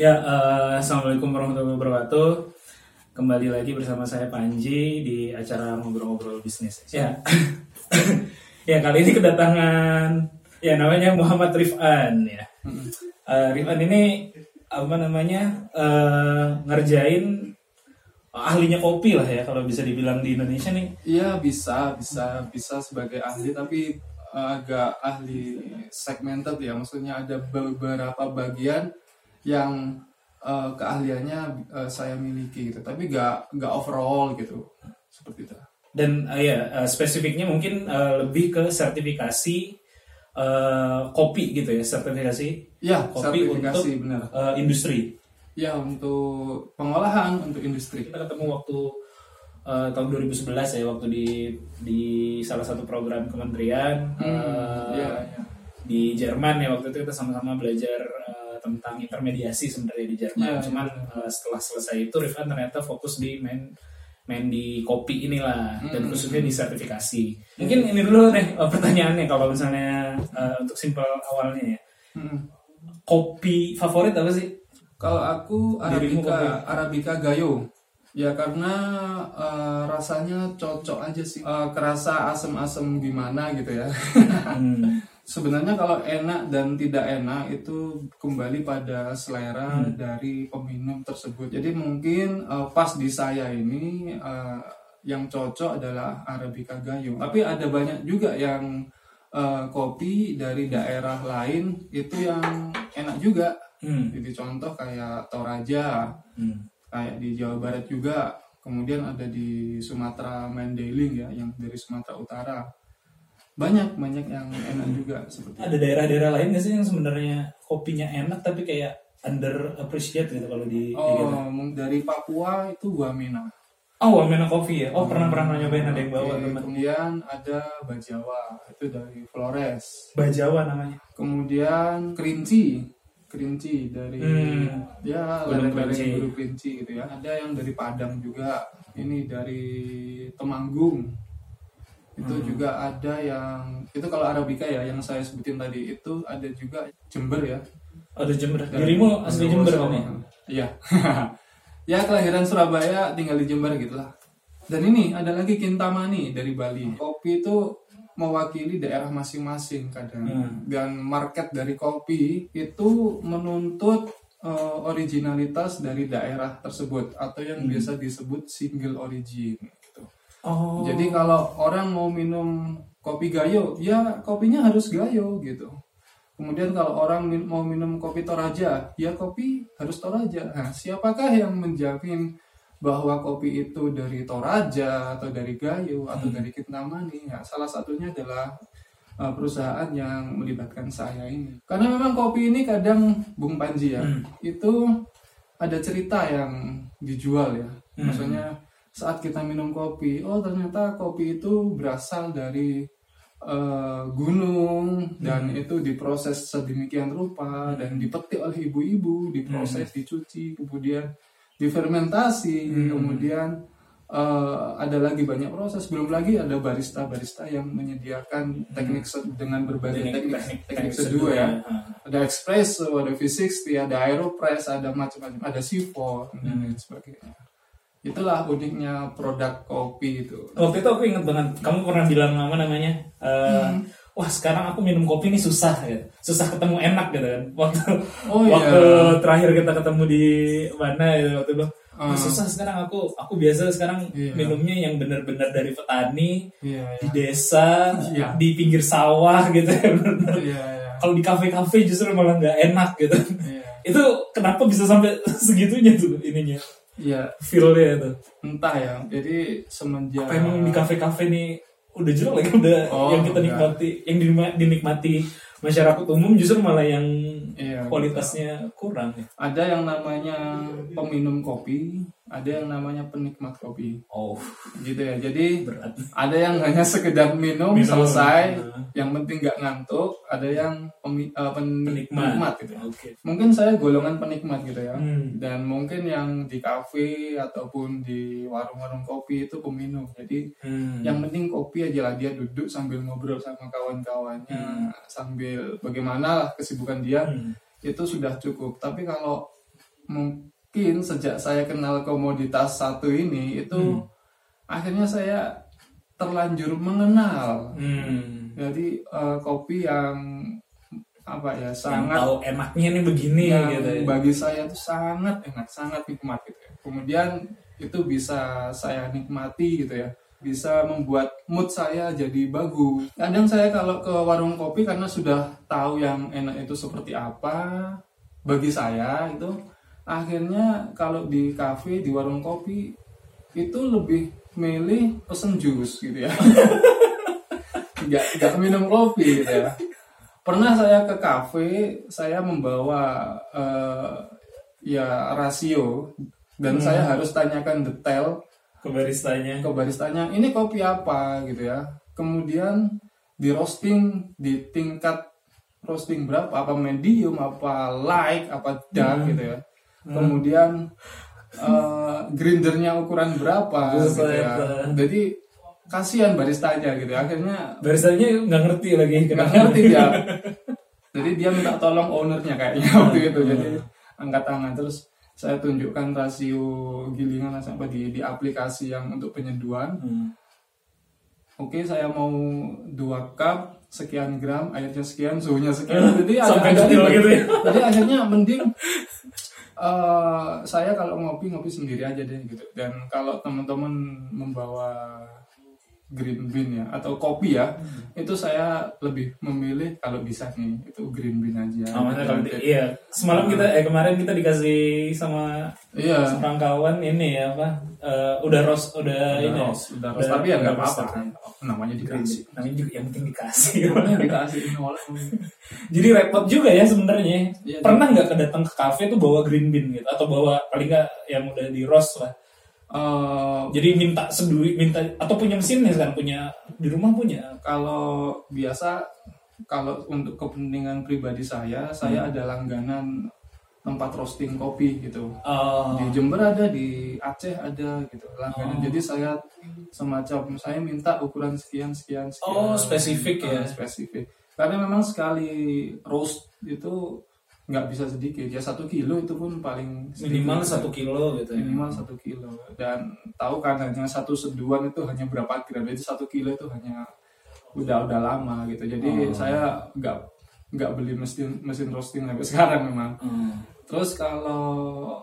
Ya, eh, assalamualaikum warahmatullahi wabarakatuh. Kembali lagi bersama saya Panji di acara ngobrol-ngobrol bisnis. Ya, ya kali ini kedatangan ya namanya Muhammad Rifan ya. Eh, Rifan ini apa namanya eh, ngerjain ahlinya kopi lah ya kalau bisa dibilang di Indonesia nih. Iya bisa, bisa, bisa sebagai ahli tapi uh, agak ahli segmented ya. Maksudnya ada beberapa bagian yang uh, keahliannya uh, saya miliki gitu. Tapi nggak nggak overall gitu seperti itu. Dan eh, ya eh, spesifiknya mungkin eh, lebih ke sertifikasi eh, kopi gitu ya, sertifikasi Ya, kopi sertifikasi untuk benar. eh, industri. Ya untuk pengolahan untuk industri. Kita ketemu waktu eh, tahun 2011 ya, waktu di di salah satu program kementerian eh, Iya, iya. di Jerman ya waktu itu kita sama-sama belajar eh, tentang intermediasi sebenarnya di Jerman. Iya, Cuman eh, setelah selesai itu Rifan ternyata fokus di main main di kopi inilah dan Hmm. khususnya di sertifikasi. Mungkin ini dulu deh eh, pertanyaannya kalau misalnya eh, untuk simpel awalnya ya. Hmm. Kopi favorit apa sih? Kalau aku Dirimu Arabica, Arabica Gayo. Ya karena uh, rasanya cocok aja sih. Uh, kerasa asem-asem gimana gitu ya. Hmm. Sebenarnya kalau enak dan tidak enak itu kembali pada selera Hmm. dari peminum tersebut. Jadi mungkin uh, pas di saya ini uh, yang cocok adalah Arabica Gayo. Tapi ada banyak juga yang uh, kopi dari daerah lain itu yang enak juga. Hmm. Jadi contoh kayak Toraja, Hmm. Kayak di Jawa Barat juga. Kemudian ada di Sumatera Mandailing ya, yang dari Sumatera Utara. Banyak banyak yang enak juga seperti. Ada daerah-daerah lain nggak sih yang sebenarnya kopinya enak tapi kayak under appreciate gitu kalau di, di? Oh, mung- dari Papua itu Wamena. Oh, Wamena Coffee ya. Oh, pernah pernah nyobain ada yang bawa teman. Kemudian ada Bajawa, itu dari Flores. Bajawa namanya. Kemudian Kerinci, Kerinci dari Hmm. ya lereng-lereng. Gunung Kerinci gitu ya. Ada yang dari Padang juga. Ini dari Temanggung. Itu Hmm. juga ada yang itu kalau Arabica ya yang saya sebutin tadi itu ada juga Jember ya. Di Jember. Dirimu asli Jember kan ya? Iya. ya kelahiran Surabaya tinggal di Jember gitu lah. Dan ini ada lagi Kintamani dari Bali. Kopi itu mewakili daerah masing-masing kadang. Hmm. Dan market dari kopi itu menuntut eh, originalitas dari daerah tersebut atau yang Hmm. biasa disebut single origin gitu. Oh. Jadi kalau orang mau minum kopi gayo, ya kopinya harus gayo gitu. Kemudian kalau orang min- mau minum kopi Toraja, ya kopi harus Toraja. Nah, siapakah yang menjamin bahwa kopi itu dari Toraja atau dari Gayo atau dari Kintamani? Ya, salah satunya adalah uh, perusahaan yang melibatkan saya ini. Karena memang kopi ini kadang Bung Panji ya, Hmm. itu ada cerita yang dijual ya. Hmm. Maksudnya saat kita minum kopi, oh ternyata kopi itu berasal dari eh, gunung dan itu diproses sedemikian rupa dan dipetik oleh ibu-ibu, diproses, dicuci, kemudian difermentasi, Hmm. kemudian eh, ada lagi banyak proses. Belum lagi ada barista-barista yang menyediakan teknik se- dengan berbagai Teknik- teknik, teknik- teknik, seduh ya. Ah. Ada espresso, ada V60, ada aeropress, ada macam-macam, ada sipho dan Hmm. lain sebagainya. Itulah uniknya produk kopi itu. Waktu itu aku inget banget, kamu pernah bilang apa namanya? eh, Hmm. Wah sekarang aku minum kopi ini susah gitu. Susah ketemu enak gitu kan. Waktu Oh, iya. waktu terakhir kita ketemu di mana gitu waktu itu. Ah. susah sekarang aku aku biasa sekarang Iya. minumnya yang benar-benar dari petani Iya, di iya. desa Iya. di pinggir sawah gitu ya. Iya. Kalau di kafe-kafe justru malah nggak enak gitu. Iya. itu kenapa bisa sampai segitunya tuh ininya Iya, feelnya itu. entah ya. Jadi semenjak Apa emang di kafe-kafe nih udah jelek lagi udah Oh, yang kita enggak. nikmati yang dinikmati masyarakat umum justru malah yang Iya, kualitasnya kurang ya. ada yang namanya peminum kopi, ada yang namanya penikmat kopi. Oh, Gitu ya. Jadi berat. ada yang hanya sekedar minum, Minum. selesai, Nah. yang penting nggak ngantuk, ada yang pemi- pen- Penikmat. penikmat gitu ya. Oke. Mungkin saya golongan penikmat gitu ya. Hmm. Dan mungkin yang di kafe ataupun di warung-warung kopi itu peminum. Jadi Hmm. yang penting kopi aja lah dia duduk sambil ngobrol sama kawan-kawannya sambil bagaimana lah kesibukan dia Hmm. itu sudah cukup. Tapi kalau mungkin sejak saya kenal komoditas satu ini itu Hmm. akhirnya saya terlanjur mengenal Hmm. jadi eh, kopi yang apa ya Yang sangat tahu enaknya nih begini yang gitu ya. bagi saya itu sangat enak sangat nikmat gitu ya. kemudian itu bisa saya nikmati gitu ya bisa membuat mood saya jadi bagus kadang saya kalau ke warung kopi karena sudah tahu yang enak itu seperti apa bagi saya itu akhirnya kalau di kafe di warung kopi itu lebih milih pesen jus gitu ya. Nggak nggak minum kopi gitu ya. Pernah saya ke kafe saya membawa eh, ya rasio. Dan saya harus tanyakan detail ke baristanya. ke baristanya ini kopi apa? gitu ya. Kemudian di roasting di tingkat roasting berapa? Apa medium? Apa light? Apa dark gitu ya kemudian eh, grindernya ukuran berapa gitu ya. jadi kasihan baristanya gitu. Ya. akhirnya Baristanya nggak ngerti lagi. nggak ngerti dia. Jadi dia minta tolong ownernya kayaknya waktu itu. Jadi angkat tangan. Terus saya tunjukkan rasio gilingan sampai di di aplikasi yang untuk penyeduhan. Hmm. oke saya mau dua cup sekian gram airnya sekian suhunya sekian. Jadi Sampai detail ribet. gitu ya. jadi akhirnya mending eh, saya kalau ngopi ngopi sendiri aja deh gitu. Dan kalau teman-teman membawa green bean ya atau kopi ya itu saya lebih memilih kalau bisa nih itu green bean aja. Oh, kalau di- iya. Semalam kita eh kemarin kita dikasih sama iya. seorang kawan ini ya apa eh, udah ros udah ini ya. roast, udah roast. tapi ya nggak udah apa-apa roast. namanya dikasih namanya juga yang penting dikasih. Namanya dikasih ini jadi repot juga ya sebenarnya. Iya, pernah nggak kedatang ke kafe tuh bawa green bean gitu? Atau bawa paling nggak yang udah di roast lah Eh, jadi minta seduit minta atau punya mesinnya kan punya di rumah punya? kalau biasa kalau untuk kepentingan pribadi saya saya ada langganan tempat roasting kopi gitu. Oh, di Jember ada di Aceh ada gitu langganan. Jadi saya semacam saya minta ukuran sekian sekian Oh, sekian spesifik ya. Ah, spesifik. Karena memang sekali roast itu nggak bisa sedikit ya satu kilo itu pun paling sedikit. minimal satu kilo gitu ya. minimal satu kilo dan tahu kan hanya satu seduhan itu hanya berapa gram jadi satu kilo itu hanya udah udah lama gitu jadi Oh. saya nggak nggak beli mesin mesin roasting sampai sekarang memang Hmm. terus kalau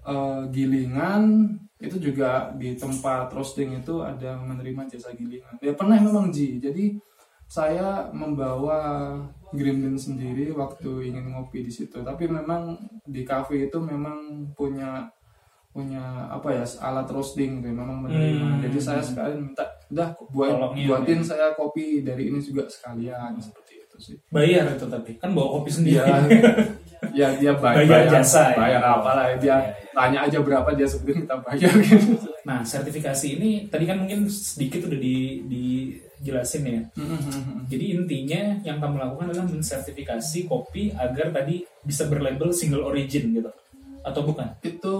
eh, gilingan itu juga di tempat roasting itu ada menerima jasa gilingan ya pernah memang ji jadi saya membawa bean sendiri waktu ingin ngopi di situ. Tapi memang di cafe itu memang punya punya apa ya alat roasting gitu memang menerima. Hmm. jadi saya sekalian minta udah buat Tolongnya, buatin saya kopi dari ini juga sekalian seperti itu sih. Bayar itu tapi kan bawa kopi sendiri. Ya dia bayar, Bayar jasa, ya. bayar apa lah dia Ya, ya. tanya aja berapa dia sebutin kita bayar gitu nah sertifikasi ini tadi kan mungkin sedikit udah di dijelasin ya Jadi intinya yang kamu lakukan adalah mensertifikasi kopi agar tadi bisa berlabel single origin gitu. Atau bukan? itu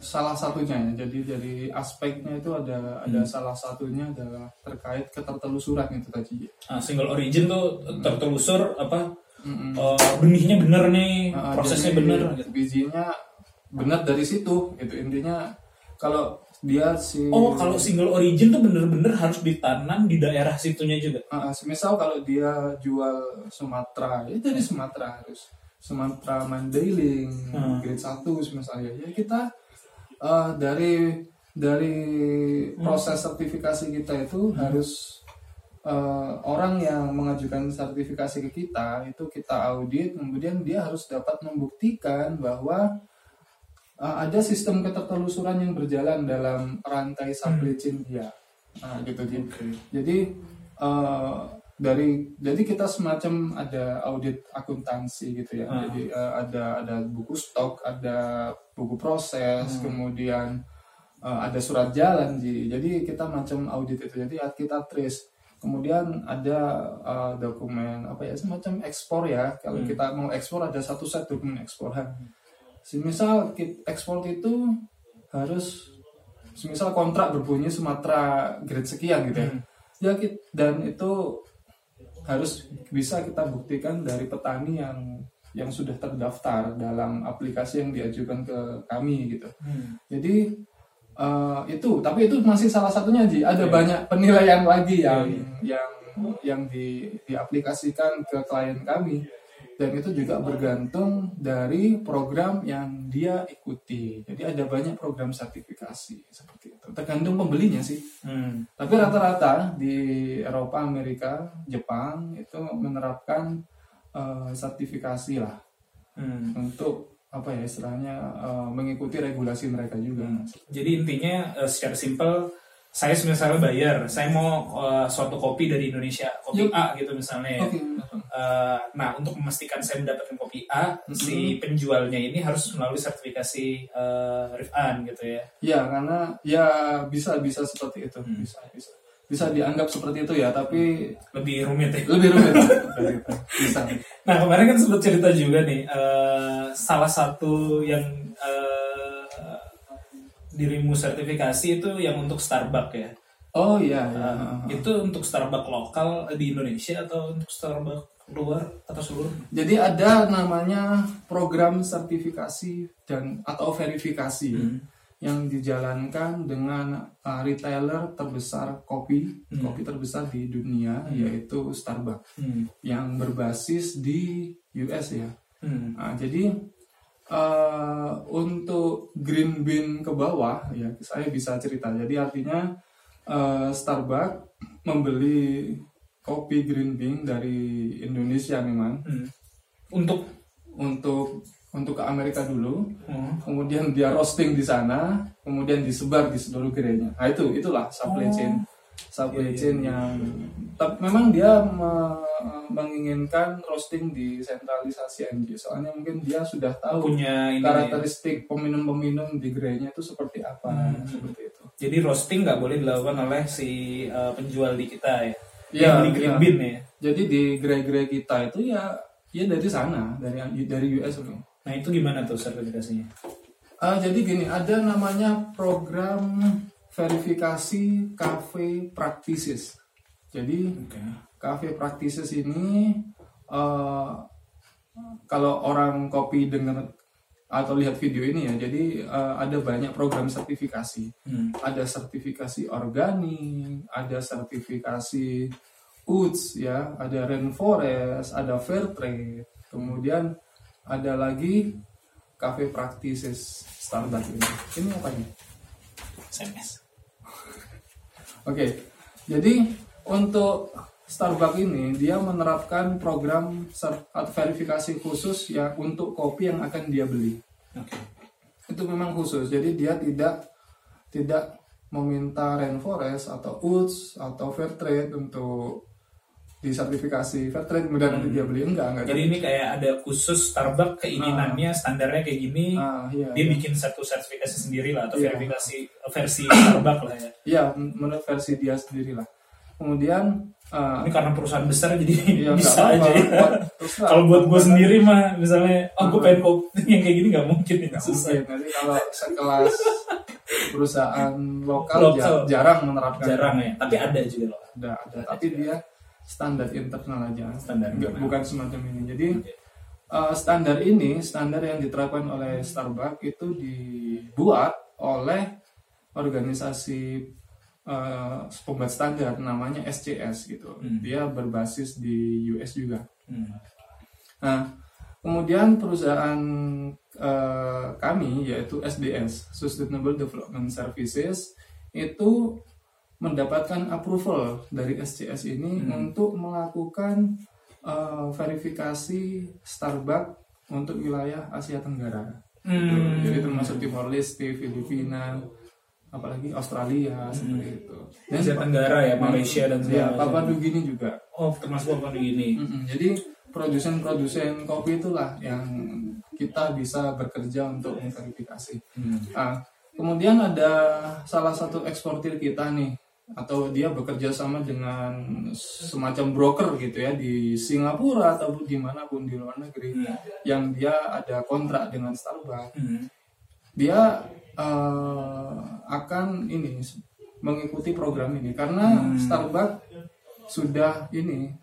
salah satunya ya jadi dari aspeknya itu ada ada Hmm. salah satunya adalah terkait ketertelusuran itu tadi Nah, single origin tuh tertelusur apa Mm-mm. eh, benihnya bener nih, Nah, prosesnya jadi bener gitu. bijinya benar dari situ gitu intinya kalau dia si Oh, kalau single origin tuh bener-bener harus ditanam di daerah situnya juga. Ah, semisal kalau dia jual Sumatera, ya dari Sumatera harus Sumatera Mandailing Hmm. grade 1 misalnya. Ya kita eh, dari dari proses sertifikasi kita itu harus eh, orang yang mengajukan sertifikasi ke kita itu kita audit, kemudian dia harus dapat membuktikan bahwa eh, ada sistem ketertelusuran yang berjalan dalam rantai supply chain dia. Nah, gitu gitu. Jadi eh, dari jadi kita semacam ada audit akuntansi gitu ya. Ah. Jadi eh, ada ada buku stok, ada buku proses, Hmm. kemudian eh, ada surat jalan jadi. Jadi kita macam audit itu. Jadi kita trace. Kemudian ada eh, dokumen apa ya semacam ekspor ya. Kalau Hmm. kita mau ekspor ada satu set dokumen eksporan. Semisal kit- ekspor itu harus semisal kontrak berbunyi Sumatera grade sekian gitu ya. Hmm. Ya dan itu harus bisa kita buktikan dari petani yang yang sudah terdaftar dalam aplikasi yang diajukan ke kami gitu. Hmm. Jadi eh, itu, tapi itu masih salah satunya Ji. Ada Iya. banyak penilaian lagi yang Iya, yang yang di, diaplikasikan ke klien kami dan itu juga bergantung dari program yang dia ikuti. Jadi ada banyak program sertifikasi seperti itu. Tergantung pembelinya sih. Hmm. Tapi rata-rata di Eropa, Amerika, Jepang itu menerapkan eh, sertifikasi lah Hmm. untuk apa ya istilahnya eh, mengikuti regulasi mereka juga. Jadi intinya eh, secara simpel saya misalnya bayar, saya mau eh, suatu kopi dari Indonesia, kopi Yup. A gitu misalnya ya. Oke. Eh, nah untuk memastikan saya mendapatkan kopi A, si penjualnya ini harus melalui sertifikasi eh, Rifan gitu ya. Ya karena ya bisa bisa seperti itu bisa bisa bisa dianggap seperti itu ya tapi Lebih rumit ya. lebih rumit itu. bisa. Nah kemarin kan sempat cerita juga nih, eh, salah satu yang eh, dirimu sertifikasi itu yang untuk Starbucks ya. Oh iya ya. Eh, itu untuk Starbucks lokal di Indonesia atau untuk Starbucks luar atau seluruh? Jadi ada namanya program sertifikasi dan atau verifikasi yang dijalankan dengan uh, retailer terbesar kopi, kopi terbesar di dunia yaitu Starbucks Hmm. yang berbasis di US ya. Hmm. Nah, jadi uh, untuk green bean ke bawah ya saya bisa cerita. Jadi artinya uh, Starbucks membeli kopi green bean dari Indonesia memang Hmm. Untuk untuk untuk ke Amerika dulu, hmm. kemudian dia roasting di sana, kemudian disebar di seluruh gerainya. Nah itu itulah supply chain supply chain yang tapi memang dia me- menginginkan roasting di sentralisasi MG soalnya mungkin dia sudah tahu punya ini ya. karakteristik peminum-peminum di gerainya itu seperti apa seperti itu. Jadi roasting nggak boleh dilakukan oleh si uh, penjual di kita ya. Iya, Yang di green iya. bean ya. Jadi di gerai-gerai kita itu ya ya dari sana dari dari US itu. Nah itu gimana tuh sertifikasinya? Ah, jadi gini, ada namanya program verifikasi cafe practices. Jadi Oke. cafe practices ini eh, kalau orang kopi dengar atau lihat video ini ya, jadi eh, ada banyak program sertifikasi. Hmm. Ada sertifikasi organik, ada sertifikasi UTS ya, ada rainforest, ada fair trade, kemudian ada lagi cafe practices Starbucks ini. Ini apa ini? SMS. Oke, jadi untuk Starbucks ini dia menerapkan program verifikasi khusus ya untuk kopi yang akan dia beli. Oke. Itu memang khusus. Jadi dia tidak tidak meminta rainforest atau UTS atau fair trade untuk disertifikasi fair trade kemudian nanti dia beli enggak enggak. Jadi ini kayak ada khusus Starbucks keinginannya standarnya kayak gini. ah iya. Dia iya. bikin satu sertifikasi sendiri lah atau Iya. verifikasi versi Starbucks lah ya. Iya, menurut versi dia sendiri lah. Kemudian ah, Ini karena perusahaan besar jadi Iya, bisa apa-apa. aja ya. Kalau buat gue sendiri mah misalnya, oh gue pengen kopi yang kayak gini nggak mungkin ya susah. Nanti kalau sekelas perusahaan lokal, Lokal. ja- jarang menerapkan. Jarang ya, tapi ada juga loh. Ada, ada. Tapi dia standar internal aja. Standar Nggak- bukan semacam ini. Jadi eh, standar ini, standar yang diterapkan oleh Starbucks itu dibuat oleh organisasi eh, pembuat standar namanya SCS gitu. Hmm. Dia berbasis di US juga. Hmm. Nah, kemudian perusahaan eh, kami yaitu SDS Sustainable Development Services itu mendapatkan approval dari SCS ini untuk melakukan eh, verifikasi Starbucks untuk wilayah Asia Tenggara. Hmm. Jadi termasuk Timor Leste, Filipina, apalagi Australia seperti itu. Asia Tenggara ya, Malaysia dan ya, segala Papua macam. New Guinea juga. Oh, termasuk apa gini? Mm-mm. Jadi produsen-produsen kopi itulah yang kita bisa bekerja untuk memverifikasi. Hmm. Nah, kemudian ada salah satu eksportir kita nih, atau dia bekerja sama dengan semacam broker gitu ya di Singapura atau di mana pun di luar negeri, yang dia ada kontrak dengan Starbucks. Hmm. Dia eh, akan ini mengikuti program ini. Karena Starbucks sudah ini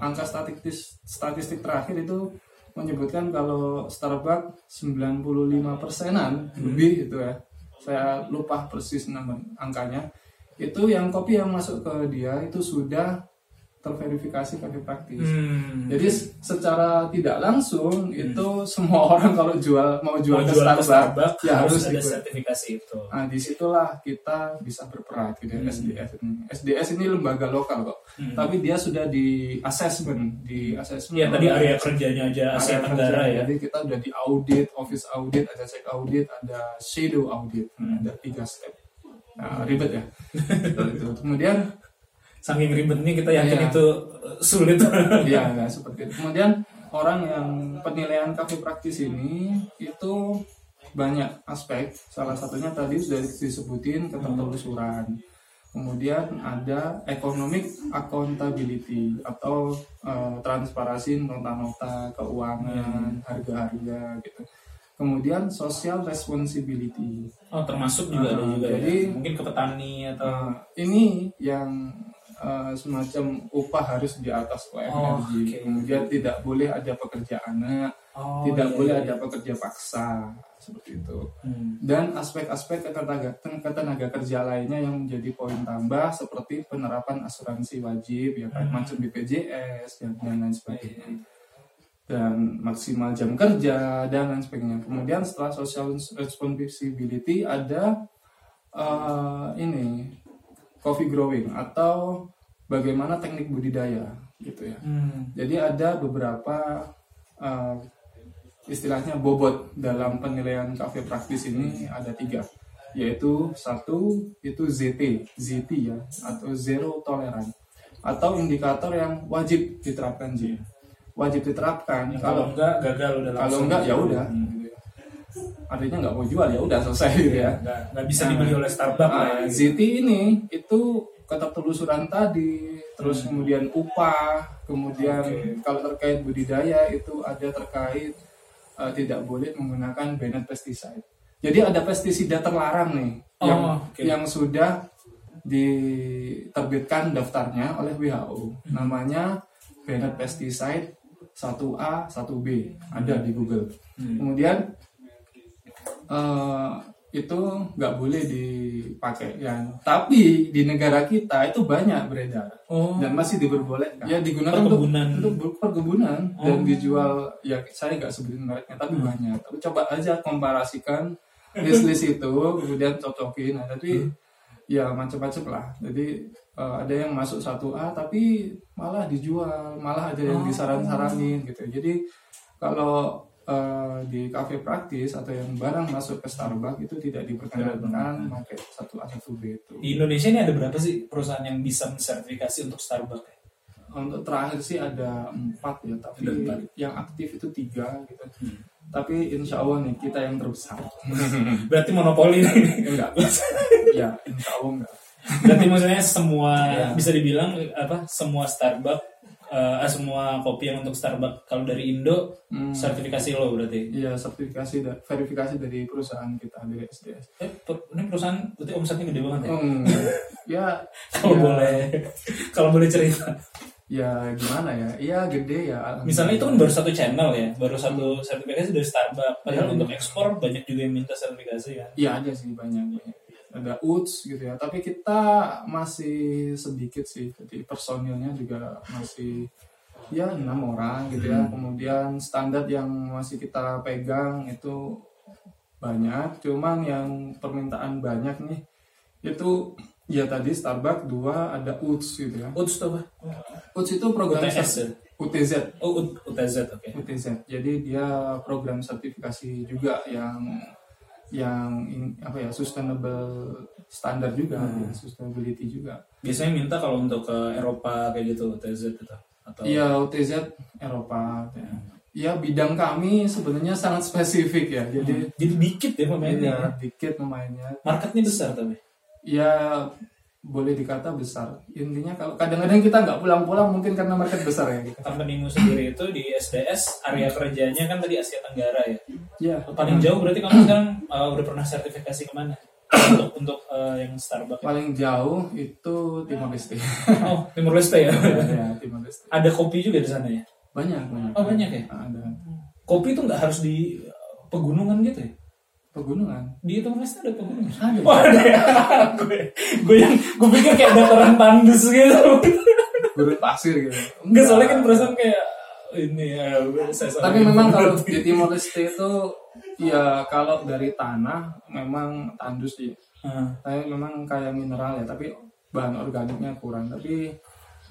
angka statistik statistik terakhir itu menyebutkan kalau Starbucks 95 persenan lebih itu ya. Saya lupa persis nama angkanya itu yang kopi yang masuk ke dia itu sudah terverifikasi pakai praktis Hmm. jadi secara tidak langsung itu semua orang kalau jual mau jual Mau ke jual ke Starbucks, Starbucks ya harus ada ikut. sertifikasi itu. Nah, di situlah kita bisa berperan gitu ya, Hmm. SDS ini. SDS ini lembaga lokal kok, Hmm. tapi dia sudah di assessment, di assessment. Ya tadi area kerjanya aja Asia area Tenggara kerja. ya. Jadi kita udah di audit, office audit, ada check audit, ada shadow audit, Hmm. ada tiga step. Nah, ribet ya. Kemudian Saking ribetnya kita yakin Iya. itu uh, sulit. Iya, ya, seperti itu. Kemudian orang yang penilaian kafe praktis ini itu banyak aspek. Salah satunya tadi sudah disebutin ketertelusuran. Kemudian ada economic accountability atau eh, transparansi nota-nota keuangan, harga-harga gitu. Kemudian social responsibility. Oh termasuk juga ada Ah, juga jadi- ya. Mungkin ke petani atau Nah, ini yang eh, semacam upah harus di atas UMR. Oh, oke. Kemudian tidak boleh ada pekerja anak, Oh, tidak iya, boleh iya. ada pekerja paksa seperti itu. Hmm. Dan aspek-aspek ketenaga, ketenaga kerja lainnya yang menjadi poin tambah seperti penerapan asuransi wajib ya kan Hmm. macam BPJS dan, dan lain sebagainya. Dan maksimal jam kerja dan lain sebagainya. Kemudian setelah social responsibility ada eh, ini coffee growing atau bagaimana teknik budidaya gitu ya. Hmm. Jadi ada beberapa eh, istilahnya bobot dalam penilaian kafe praktis ini ada tiga, yaitu satu itu ZT, ZT ya atau zero tolerance atau indikator yang wajib diterapkan Ji. Wajib diterapkan Ya, kalau kalau enggak gagal udah kalau enggak ya udah. Hmm. gitu ya. Artinya nggak mau jual ya udah selesai gitu ya. Nggak, nggak bisa dibeli oleh Starbucks lah ya. Nah, gitu. ZT ini itu ketertelusuran tadi, terus kemudian upah, kemudian Oke. kalau terkait budidaya itu ada terkait eh, tidak boleh menggunakan banned pesticide. Jadi ada pestisida terlarang nih Oh, yang oke. yang sudah diterbitkan daftarnya oleh WHO. Hmm. Namanya banned pesticide 1A, 1B ada di Google. Hmm. Kemudian eh, itu nggak boleh dipakai ya. Tapi di negara kita itu banyak beredar Oh. dan masih diperbolehkan. Ya digunakan untuk Perkebunan. untuk ber- perkebunan Oh. dan dijual ya saya nggak sebutin mereknya tapi banyak. Tapi coba aja komparasikan list-list itu kemudian cocokin. Nah, tapi ya macam-macam lah. Jadi eh, ada yang masuk 1A tapi malah dijual, malah ada yang Oh. disaran-saranin gitu. Jadi kalau eh, di kafe praktis atau yang barang masuk ke Starbucks itu tidak diperkenankan pakai 1A 1B itu. Di Indonesia ini ada berapa sih perusahaan yang bisa mensertifikasi untuk Starbucks? ya? Untuk terakhir sih ada empat ya, tapi Ada yang aktif itu tiga gitu. Hmm. Tapi insya Allah nih kita yang terbesar. Berarti monopoli nih. enggak, ya insya Allah enggak. Berarti maksudnya semua Iya. bisa dibilang apa? Semua Starbucks eh, semua kopi yang untuk Starbucks kalau dari Indo Hmm. sertifikasi lo berarti. Iya sertifikasi dan verifikasi dari perusahaan kita dari SDS. Eh, per- ini perusahaan berarti omsetnya gede banget ya? Hmm, ya Kalau ya, boleh kalau boleh cerita. ya gimana ya? Iya gede ya. Misalnya itu kan baru satu channel ya, baru satu sertifikasi dari Starbucks. Padahal Hmm. untuk ekspor banyak juga yang minta sertifikasi kan. Iya ada sih banyak, banyak. Ada UTS gitu ya. Tapi kita masih sedikit sih. Jadi personilnya juga masih ya enam orang gitu ya. Kemudian standar yang masih kita pegang itu banyak. Cuman yang permintaan banyak nih itu ya tadi Starbucks dua ada UTS gitu ya. UTS itu apa? UTS itu program UTS ya? UTZ Oh, UTZ oke. UTZ. Jadi dia program sertifikasi juga yang yang in- apa ya sustainable standar juga, Hmm. ya, sustainability juga. Biasanya minta kalau untuk ke Eropa kayak gitu UTZ itu atau Iya UTZ Eropa. Ya. Ya, bidang kami sebenarnya sangat spesifik ya. Jadi jadi dikit ya pemainnya. ya, dikit pemainnya. Marketnya besar tapi. Ya boleh dikata besar. Intinya kalau kadang-kadang kita nggak pulang-pulang mungkin karena market besar ya. Gitu. Companymu sendiri itu di SDS area kerjanya kan tadi Asia Tenggara ya. Ya. Paling jauh berarti kamu sekarang uh, udah pernah sertifikasi ke mana? untuk untuk uh, yang Starbucks. ya? Paling jauh itu Timor Leste. Oh, Timur Leste ya. ya, ya, Timor Leste. Ada kopi juga di sana ya. Banyak, banyak. Oh, banyak ya? Ada. kopi tuh nggak harus di pegunungan gitu ya? Pegunungan Di Timor Leste ada pegunungan. Ada. Oh, ada ya? gue, gue yang gue pikir kayak dataran tandus gitu. gurun pasir gitu Enggak soalnya kan perasaan kayak ini ya. Saya tapi memang kalau di Timor Leste itu ya kalau dari tanah memang tandus sih tapi memang kayak mineral ya tapi bahan organiknya kurang tapi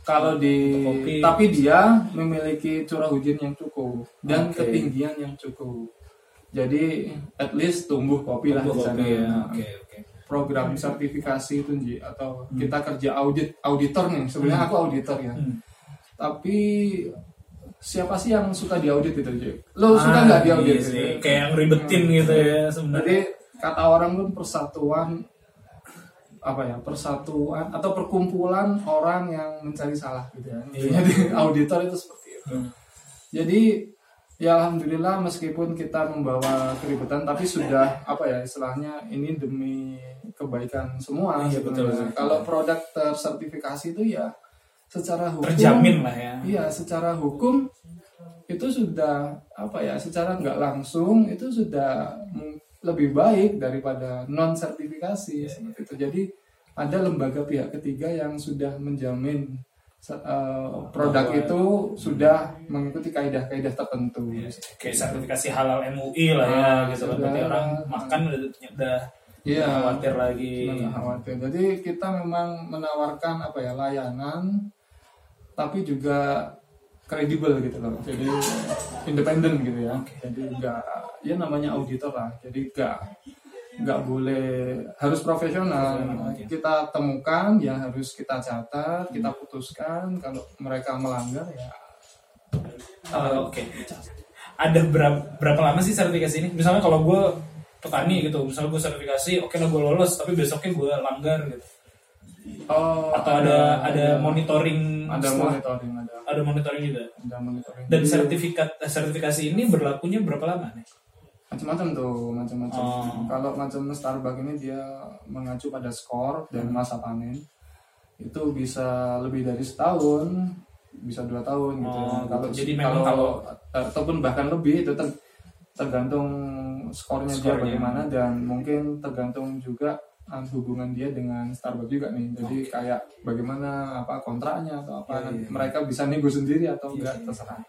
kalau di kopi. tapi dia memiliki curah hujan yang cukup dan Oke. ketinggian yang cukup jadi at least tumbuh kopi lah tumbuh di sana ya. Oke oke. program sertifikasi itu Nji atau kita kerja audit auditor nih sebenarnya aku auditor ya Hmm. tapi siapa sih yang suka diaudit itu Nji? lo suka Ah, nggak diaudit iya sih. Kayak yang ribetin gitu ya jadi sebenarnya. kata orang pun persatuan apa ya persatuan atau perkumpulan orang yang mencari salah gitu ya Iya. jadi auditor itu seperti itu Hmm. jadi ya alhamdulillah meskipun kita membawa keributan tapi sudah apa ya istilahnya ini demi kebaikan semua Iya, betul, betul. kalau produk tersertifikasi itu ya secara hukum Terjamin lah ya. Iya, secara hukum itu sudah apa ya? Secara nggak langsung itu sudah lebih baik daripada non sertifikasi seperti itu. Jadi ada lembaga pihak ketiga yang sudah menjamin eh, produk Bahwa- itu sudah mengikuti kaidah-kaidah tertentu. Kayak sertifikasi halal MUI lah ya Ah, gitu. sudah. Berarti orang makan udah udah nggak khawatir lagi. Khawatir. Jadi kita memang menawarkan apa ya layanan, tapi juga kredibel gitu loh. Jadi independen gitu ya. Jadi nggak ya namanya auditor lah. Jadi nggak nggak boleh harus profesional. Profesional, oke. Kita temukan yang harus kita catat, kita putuskan. Kalau mereka melanggar ya Oh, Oke. Ada berapa, berapa lama sih sertifikasi ini? Misalnya kalau gue petani gitu, misalnya gue sertifikasi, oke lah gue lolos, tapi besoknya gue langgar gitu. oh, Atau ada ada monitoring ada setelah- monitoring ada ada monitoring juga. ada monitoring. Dan sertifikat eh, sertifikasi ini berlakunya berapa lama nih? Macam-macam tuh macam-macam. Oh. kalau macam Starbucks ini dia mengacu pada skor dan masa panen. Itu bisa lebih dari setahun bisa dua tahun gitu. Oh, kalau gitu. Jadi memang kalau- ataupun bahkan lebih itu ter- tergantung skornya, dia bagaimana dan mungkin tergantung juga uh, hubungan dia dengan Starbucks juga nih. Jadi kayak bagaimana apa kontraknya atau apa. Iya, nanti iya. mereka bisa nego sendiri atau Iya, enggak iya. terserah.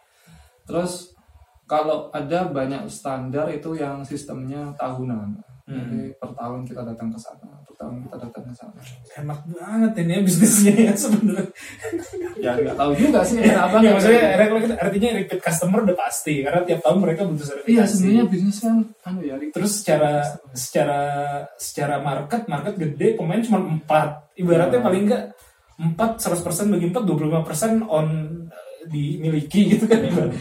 Terus kalau ada banyak standar itu yang sistemnya tahunan. Hmm. Jadi per tahun kita datang ke sana, per tahun kita datang ke sana. Enak banget ini ya bisnisnya ya sebenarnya. Ya nggak tahu juga sih enak Ya, maksudnya artinya repeat customer udah pasti karena tiap tahun mereka butuh sertifikasi. Iya sebenarnya bisnis kan anu ya. Terus secara secara secara market market gede pemain cuma empat. Ibaratnya Iya. paling enggak empat 100% bagi empat 25% on eh, dimiliki gitu kan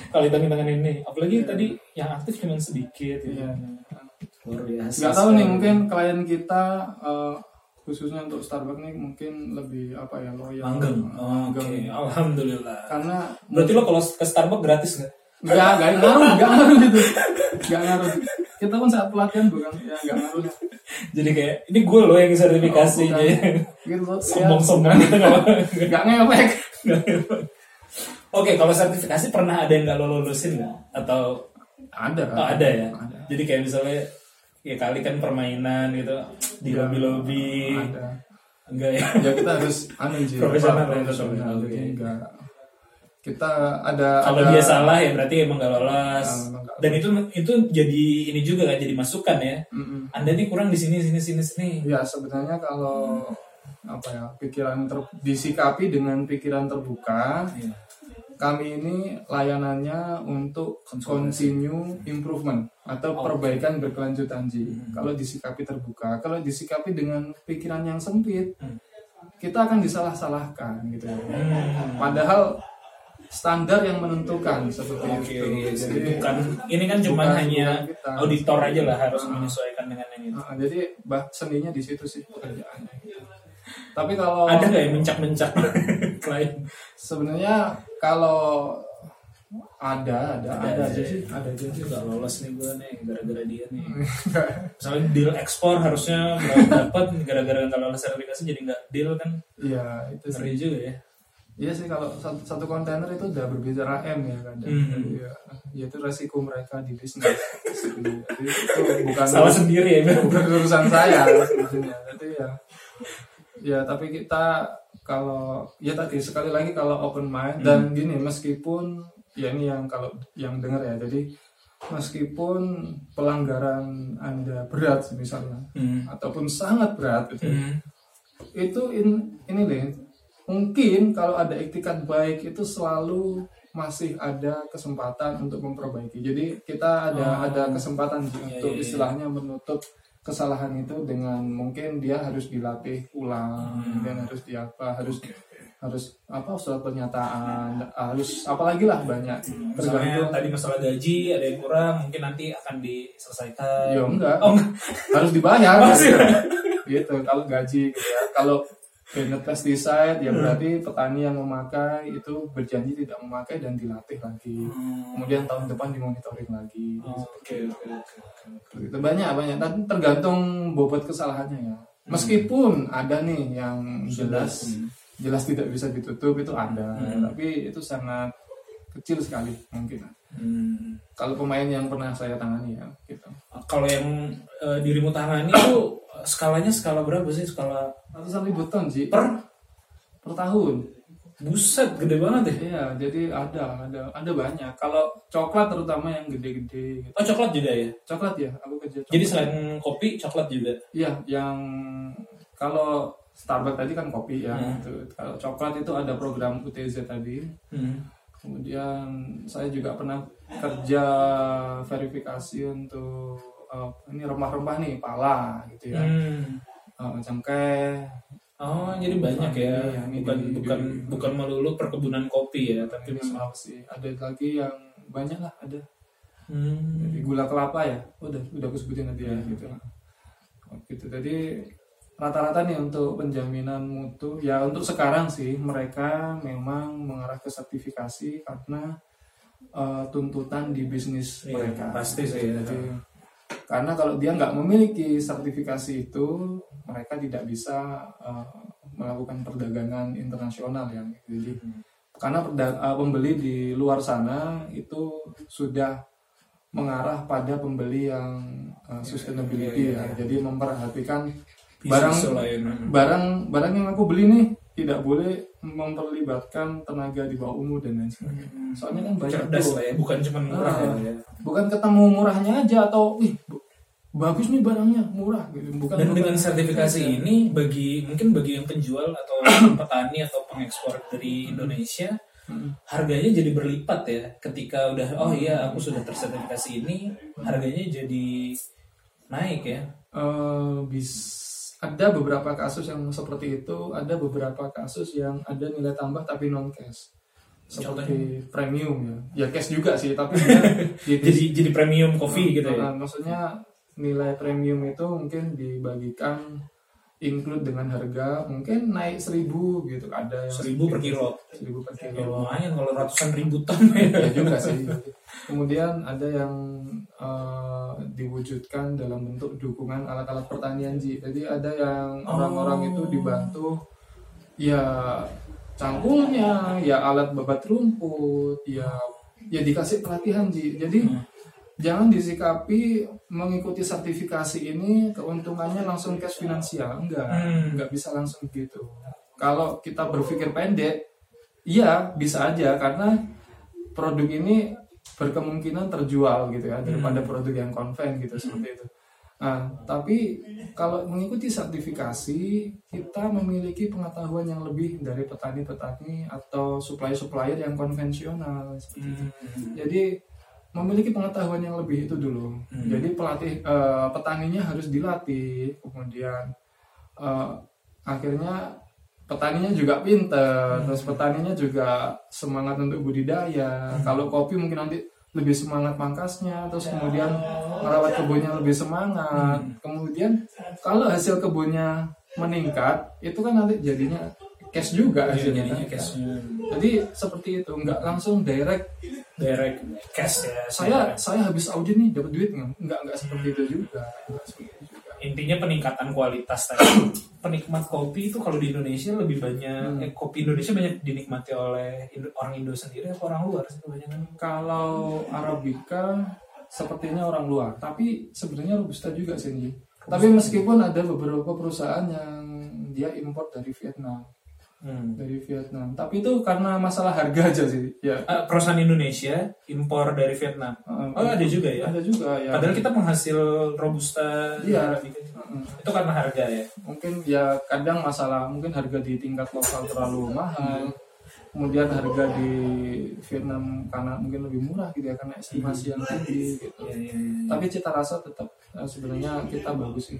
kalau hitung-hitungan ini. Apalagi tadi yang aktif cuma sedikit. Gitu. Luar biasa. Nggak tahu nih mungkin klien kita eh, khususnya untuk Starbucks nih mungkin lebih apa ya loyal. langgeng. Oh, alhamdulillah. Karena Berarti lo kalau ke Starbucks gratis nggak? nggak nggak ngaruh nggak ngaruh gitu nggak ngaruh kita pun saat pelatihan bukan ya nggak ngaruh Jadi kayak ini gue lo yang sertifikasi Oh, ya. gitu loh, ya. Sombong-sombong gitu nggak apa-apa. nggak ngefek Oke, kalau sertifikasi pernah ada yang nggak lo lulusin nggak? Atau ada oh, ada ya? Ada. Jadi kayak misalnya ya kali kan permainan gitu di Iya. lobby-lobby. ada Enggak ya? ya kita harus anu sih Profesional, profesional, jadi oke. enggak kita ada Kalau ada- dia salah ya berarti emang nggak lolos. Emang nggak Dan itu itu jadi ini juga kan jadi masukan ya. Mm-mm. Anda nih kurang di sini sini sini sini. ya sebenarnya kalau apa ya pikiran ter, disikapi dengan pikiran terbuka Iya. Kami ini layanannya untuk continue improvement atau Oke. perbaikan berkelanjutan Ji. Hmm. Kalau disikapi terbuka, kalau disikapi dengan pikiran yang sempit, Hmm. kita akan disalah-salahkan gitu. Hmm. Padahal standar yang menentukan seperti Oke, itu. iya. Jadi, bukan ini kan cuma bukan- hanya bukan kita. auditor aja lah harus Ah. menyesuaikan dengan yang itu. Nah, jadi bah seninya di situ sih pekerjaannya. Tapi kalau Ada nggak yang mencak-mencak klien? sebenarnya kalau ada ada ada, Ada, aja sih ada aja sih Gak lolos nih gue nih gara-gara dia nih. Misalnya deal ekspor harusnya nggak dapat gara-gara nggak lolos sertifikasi jadi nggak deal kan Iya itu sih. ngeri juga ya. Iya sih kalau satu, satu kontainer itu udah berbicara M ya kan. Hmm. Ya, ya itu resiko mereka di bisnis. Jadi itu bukan Salah sendiri ya. bukan urusan saya sebetulnya. Jadi ya ya tapi kita kalau ya tadi sekali lagi kalau open mind dan gini meskipun ya ini yang kalau yang dengar ya jadi meskipun pelanggaran anda berat misalnya Hmm. ataupun sangat berat gitu, Hmm. itu in, ini deh mungkin kalau ada etikat baik itu selalu masih ada kesempatan untuk memperbaiki jadi kita ada Oh. ada kesempatan Iya, untuk iya, iya. istilahnya menutup kesalahan itu dengan mungkin dia harus dilatih ulang Hmm. dan harus dia apa harus harus apa surat pernyataan harus apalagi lah banyak Misalnya tergantung tadi masalah gaji ada yang kurang, mungkin nanti akan diselesaikan. ya enggak Oh, enggak. harus dibayar Oh, gitu kalau gaji gitu ya kalau Bennett pesticide ya berarti petani yang memakai itu berjanji tidak memakai dan dilatih lagi. Kemudian tahun depan dimonitoring lagi. Oh, Oke, oke, oke. itu banyak banyak. Dan tergantung bobot kesalahannya ya. Meskipun ada nih yang jelas Hmm. jelas tidak bisa ditutup itu ada. Hmm. tapi itu sangat kecil sekali mungkin Hmm. kalau pemain yang pernah saya tangani ya gitu Kalau yang eh, dirimu tangani itu skalanya skala berapa sih? Skala ratusan ribu ton sih per per tahun buset gede banget ya. Iya, jadi ada, ada, ada banyak. Kalau coklat terutama yang gede-gede. Gitu. Oh coklat juga ya. Coklat ya, aku kerja coklat. Jadi selain kopi, coklat juga. Iya, yang kalau Starbucks tadi kan kopi ya. Hmm. Itu. Kalau coklat itu ada program UTZ tadi. Hmm. Kemudian saya juga pernah kerja verifikasi untuk eh, ini rempah-rempah nih, pala gitu ya. Hmm. Eh, cengkeh. Oh, jadi banyak ya. Iya, ini Bukan di- bukan di- bukan melulu perkebunan kopi ya, tapi Ini Sulawesi. Ada lagi yang banyak lah, ada. Hmm. Jadi gula kelapa ya, udah udah aku sebutin tadi ya Hmm. gitu. Oh, gitu. Jadi rata-rata nih untuk penjaminan mutu ya untuk sekarang sih mereka memang mengarah ke sertifikasi karena eh, tuntutan di bisnis Iya, mereka. pasti sih ya. Jadi, karena kalau dia nggak memiliki sertifikasi itu mereka tidak bisa eh, melakukan perdagangan internasional ya. Jadi karena perda- eh, pembeli di luar sana itu sudah mengarah pada pembeli yang uh, sustainability iya, ya. Jadi memperhatikan barang selain barang barang yang aku beli nih tidak boleh memperlibatkan tenaga di bawah umur dan lain sebagainya. Soalnya kan banyak cerdas lah ya, bukan cuma murah Ah. ya. Bukan ketemu murahnya aja atau ih bagus nih barangnya murah gitu. Bukan Dan dengan sertifikasi ini bagi mungkin bagi yang penjual atau petani atau pengekspor dari Indonesia Hmm. harganya jadi berlipat ya ketika udah oh iya aku sudah tersertifikasi ini harganya jadi naik ya. Eh, bis ada beberapa kasus yang seperti itu, ada beberapa kasus yang ada nilai tambah tapi non cash. Seperti premium ya. Ya cash juga sih, tapi di- Jadi jadi premium coffee gitu ya. Maksudnya nilai premium itu mungkin dibagikan include dengan harga mungkin naik seribu gitu ada yang Seribu per kilo. seribu per Ya kilo lumayan kalau ratusan ribu ton ya. ya juga sih kemudian ada yang eh, diwujudkan dalam bentuk dukungan alat-alat pertanian Ji jadi ada yang orang-orang itu dibantu ya cangkulnya ya alat babat rumput ya ya dikasih pelatihan Ji jadi Hmm. Jangan disikapi mengikuti sertifikasi ini keuntungannya langsung cash finansial enggak Hmm. enggak bisa langsung gitu kalau kita berpikir pendek iya bisa aja karena produk ini berkemungkinan terjual gitu ya daripada produk yang konven gitu seperti itu nah tapi kalau mengikuti sertifikasi kita memiliki pengetahuan yang lebih dari petani-petani atau supplier-supplier yang konvensional seperti itu. Hmm. Jadi memiliki pengetahuan yang lebih itu dulu. Hmm. Jadi pelatih eh, petaninya harus dilatih, kemudian eh, akhirnya petaninya juga pinter, terus petaninya juga semangat untuk budidaya. Kalau kopi mungkin nanti lebih semangat pangkasnya, terus kemudian merawat kebunnya lebih semangat. Kemudian kalau hasil kebunnya meningkat, itu kan nanti jadinya cash juga Iya, hasilnya. jadinya cash Jadi seperti itu, nggak langsung direct direct cash ya. saya saya habis audit nih dapat duit nggak nggak nggak seperti itu juga intinya peningkatan kualitas tadi. Penikmat kopi itu kalau di Indonesia lebih banyak eh, kopi Indonesia banyak dinikmati oleh Indo- orang Indo sendiri atau orang luar sih kebanyakan. Kalau Arabica sepertinya orang luar, tapi sebenarnya robusta juga sih. Tapi meskipun ada beberapa perusahaan yang dia import dari Vietnam, Hmm. dari Vietnam. Tapi itu karena masalah harga aja sih. Ya. Ah, perusahaan Indonesia impor dari Vietnam. eh, Oh ada juga ya. ada juga ya. Padahal kita penghasil robusta Iya. Mm. Itu karena harga ya. mungkin ya kadang masalah mungkin harga di tingkat lokal terlalu mahal kemudian harga di Vietnam karena mungkin lebih murah gitu ya karena estimasi yang tinggi gitu Iya, iya, iya. tapi cita rasa tetap eh, sebenarnya kita bagus sih.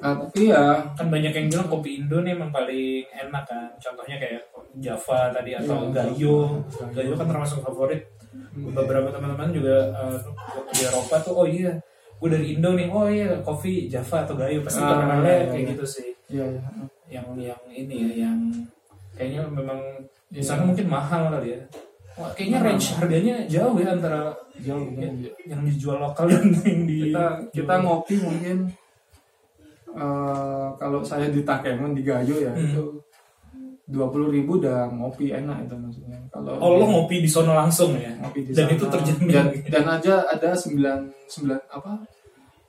Nah tapi ya kan banyak yang bilang kopi Indo nih emang paling enak kan. Contohnya kayak Java tadi atau Iya. Gayo. Gayo kan termasuk favorit. Beberapa teman-teman juga eh, di Eropa tuh oh iya gue dari Indo nih. Oh iya kopi Java atau Gayo. Pasti Ah, terkenalnya iya, kayak iya. gitu sih. Ya ya yang yang ini ya yang kayaknya memang di Iya. sana mungkin mahal kali ya Wah, kayaknya range harganya jauh ya antara jauh yang, ya. yang dijual lokal dan yang di kita kita ngopi mungkin eh, kalau saya di Takengon di Gayo ya Hmm. itu dua puluh ribu udah ngopi enak itu maksudnya kalau oh lo ngopi di sono langsung ya ngopi di dan sana. itu terjamin dan, dan aja ada sembilan sembilan apa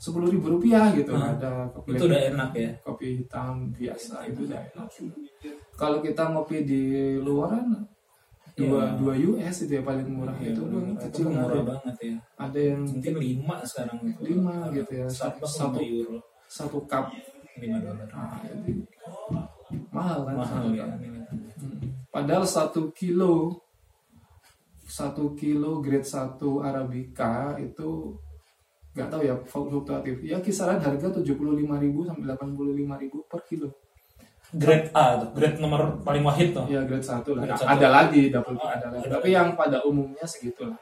sepuluh ribu rupiah gitu Hmm. ada kopi itu udah enak ya kopi hitam biasa itu udah enak kalau kita ngopi di luaran dua Iya. dua US itu ya paling murah Iya, itu itu kecil murah ada, banget ya. Ada yang mungkin lima sekarang gitu Lima gitu ya. Satu- satu euro. satu cup. Lima dolar. Nah, jadi mahal kan? Mahal satu ya. Hmm. padahal satu kilo satu kilo grade 1 arabica itu nggak tahu ya fluktuatif. Ya kisaran harga 75.000 sampai 85.000 per kilo grade A tuh grade nomor paling wahid tuh. Ya grade 1 lah. Grade Nah, satu. ada lagi double Oh, ada lagi. ada tapi yang pada umumnya segitulah.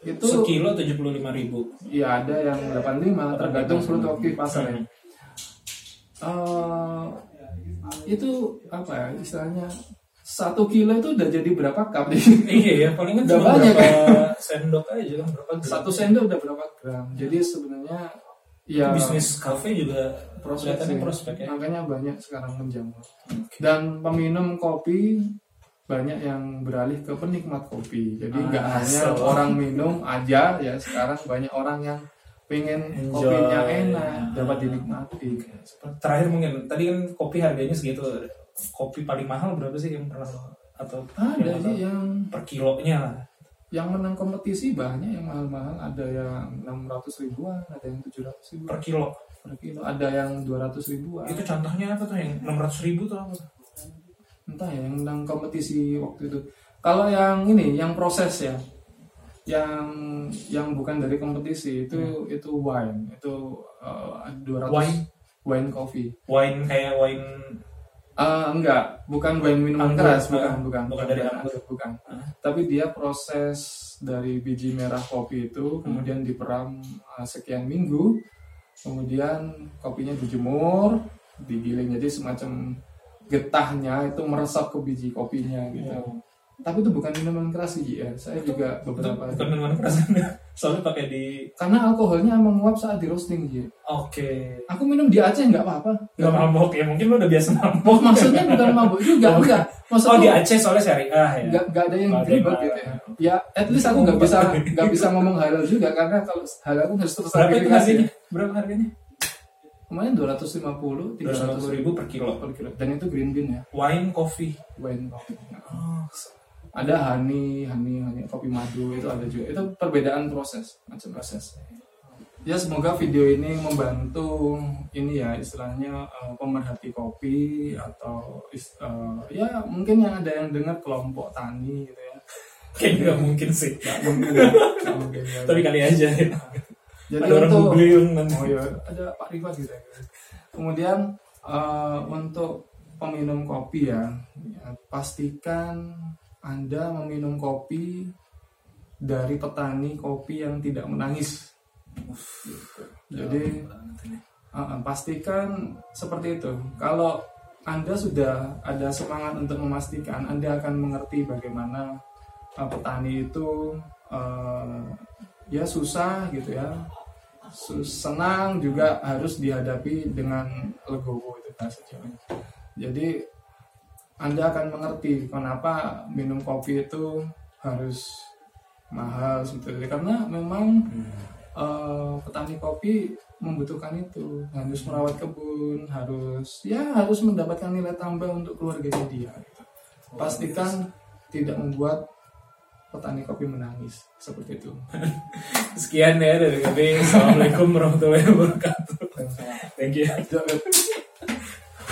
Itu sekilo tujuh puluh lima ribu. Ya ada yang 85 tergantung fluktuatif pasar ya. Eh, itu apa ya istilahnya? Satu kilo itu udah jadi berapa cup iya ya paling Udah cuma banyak berapa sendok aja kan berapa gram. satu sendok udah berapa gram. Jadi sebenarnya ya bisnis kafe juga prospek sih. prospek ya makanya banyak sekarang menjamur. Dan peminum kopi banyak yang beralih ke penikmat kopi. Jadi Ah, nggak hanya so. orang minum aja ya sekarang banyak orang yang pengen Enjoy. kopinya enak dapat dinikmati. Terakhir mungkin tadi kan kopi harganya segitu. Kopi paling mahal berapa sih yang pernah atau ada sih yang per kilonya? lah yang menang kompetisi banyak yang mahal-mahal. Ada yang 600 ribuan ada yang 700 ribuan. Per kilo. Per kilo. Ada yang 200 ribuan. Itu contohnya apa tuh? Yang enam ratus ribu tuh apa entah ya yang menang kompetisi waktu itu. Kalau yang ini yang proses ya. Yang yang bukan dari kompetisi itu itu wine. Itu uh, 200 Wine? wine coffee. Wine kayak wine Ah, enggak bukan wine minuman Anggur, keras bukan ah. bukan Bukan dari anggur. bukan Ah. tapi dia proses dari biji merah kopi itu Hmm. kemudian diperam uh, sekian minggu kemudian kopinya dijemur digiling jadi semacam getahnya itu meresap ke biji kopinya gitu Oh. Tapi itu bukan minuman keras sih ya saya juga itu beberapa bukan minuman keras. Soalnya pakai di karena alkoholnya menguap saat di roasting Ji. oke. Aku minum di Aceh nggak apa-apa. Nggak mabok. Ya mungkin lo udah biasa mabok. Oh, maksudnya bukan mabuk juga. Oh, enggak maksud oh di Aceh soalnya syariah ya. Nggak nggak ada yang ribet gitu ya. ya at least aku nggak bisa nggak bisa ngomong halal juga karena kalau halal aku harus berapa itu tersertifikasi harganya? Ya. berapa harganya? Kemarin 250 dua ratus 300 ribu per kilo. Per kilo. Dan itu green bean ya. Wine coffee. Wine coffee. Oh, ada honey honey honey kopi madu itu ada juga itu perbedaan proses macam proses ya semoga video ini membantu ini ya istilahnya eh, pemerhati kopi atau eh, ya mungkin yang ada yang dengar kelompok tani gitu ya kayaknya nggak mungkin sih nggak mungkin ya, nggak mungkin ya. tapi kali aja ya. jadi ada orang untuk googling oh ya ada Pak Rifat gitu ya. kemudian eh, untuk peminum kopi ya, ya pastikan anda meminum kopi dari petani kopi yang tidak menangis. Jadi uh, pastikan seperti itu. Kalau anda sudah ada semangat untuk memastikan anda akan mengerti bagaimana uh, petani itu uh, ya susah gitu ya. Senang juga harus dihadapi dengan legowo itu bahasa. Jadi Anda akan mengerti kenapa minum kopi itu harus mahal seperti itu karena memang eh, petani kopi membutuhkan itu harus merawat kebun harus ya harus mendapatkan nilai tambah untuk keluarganya dia gitu. pastikan tidak membuat petani kopi menangis seperti itu Sekian ya dari kami. Assalamualaikum warahmatullahi wabarakatuh. Thank you.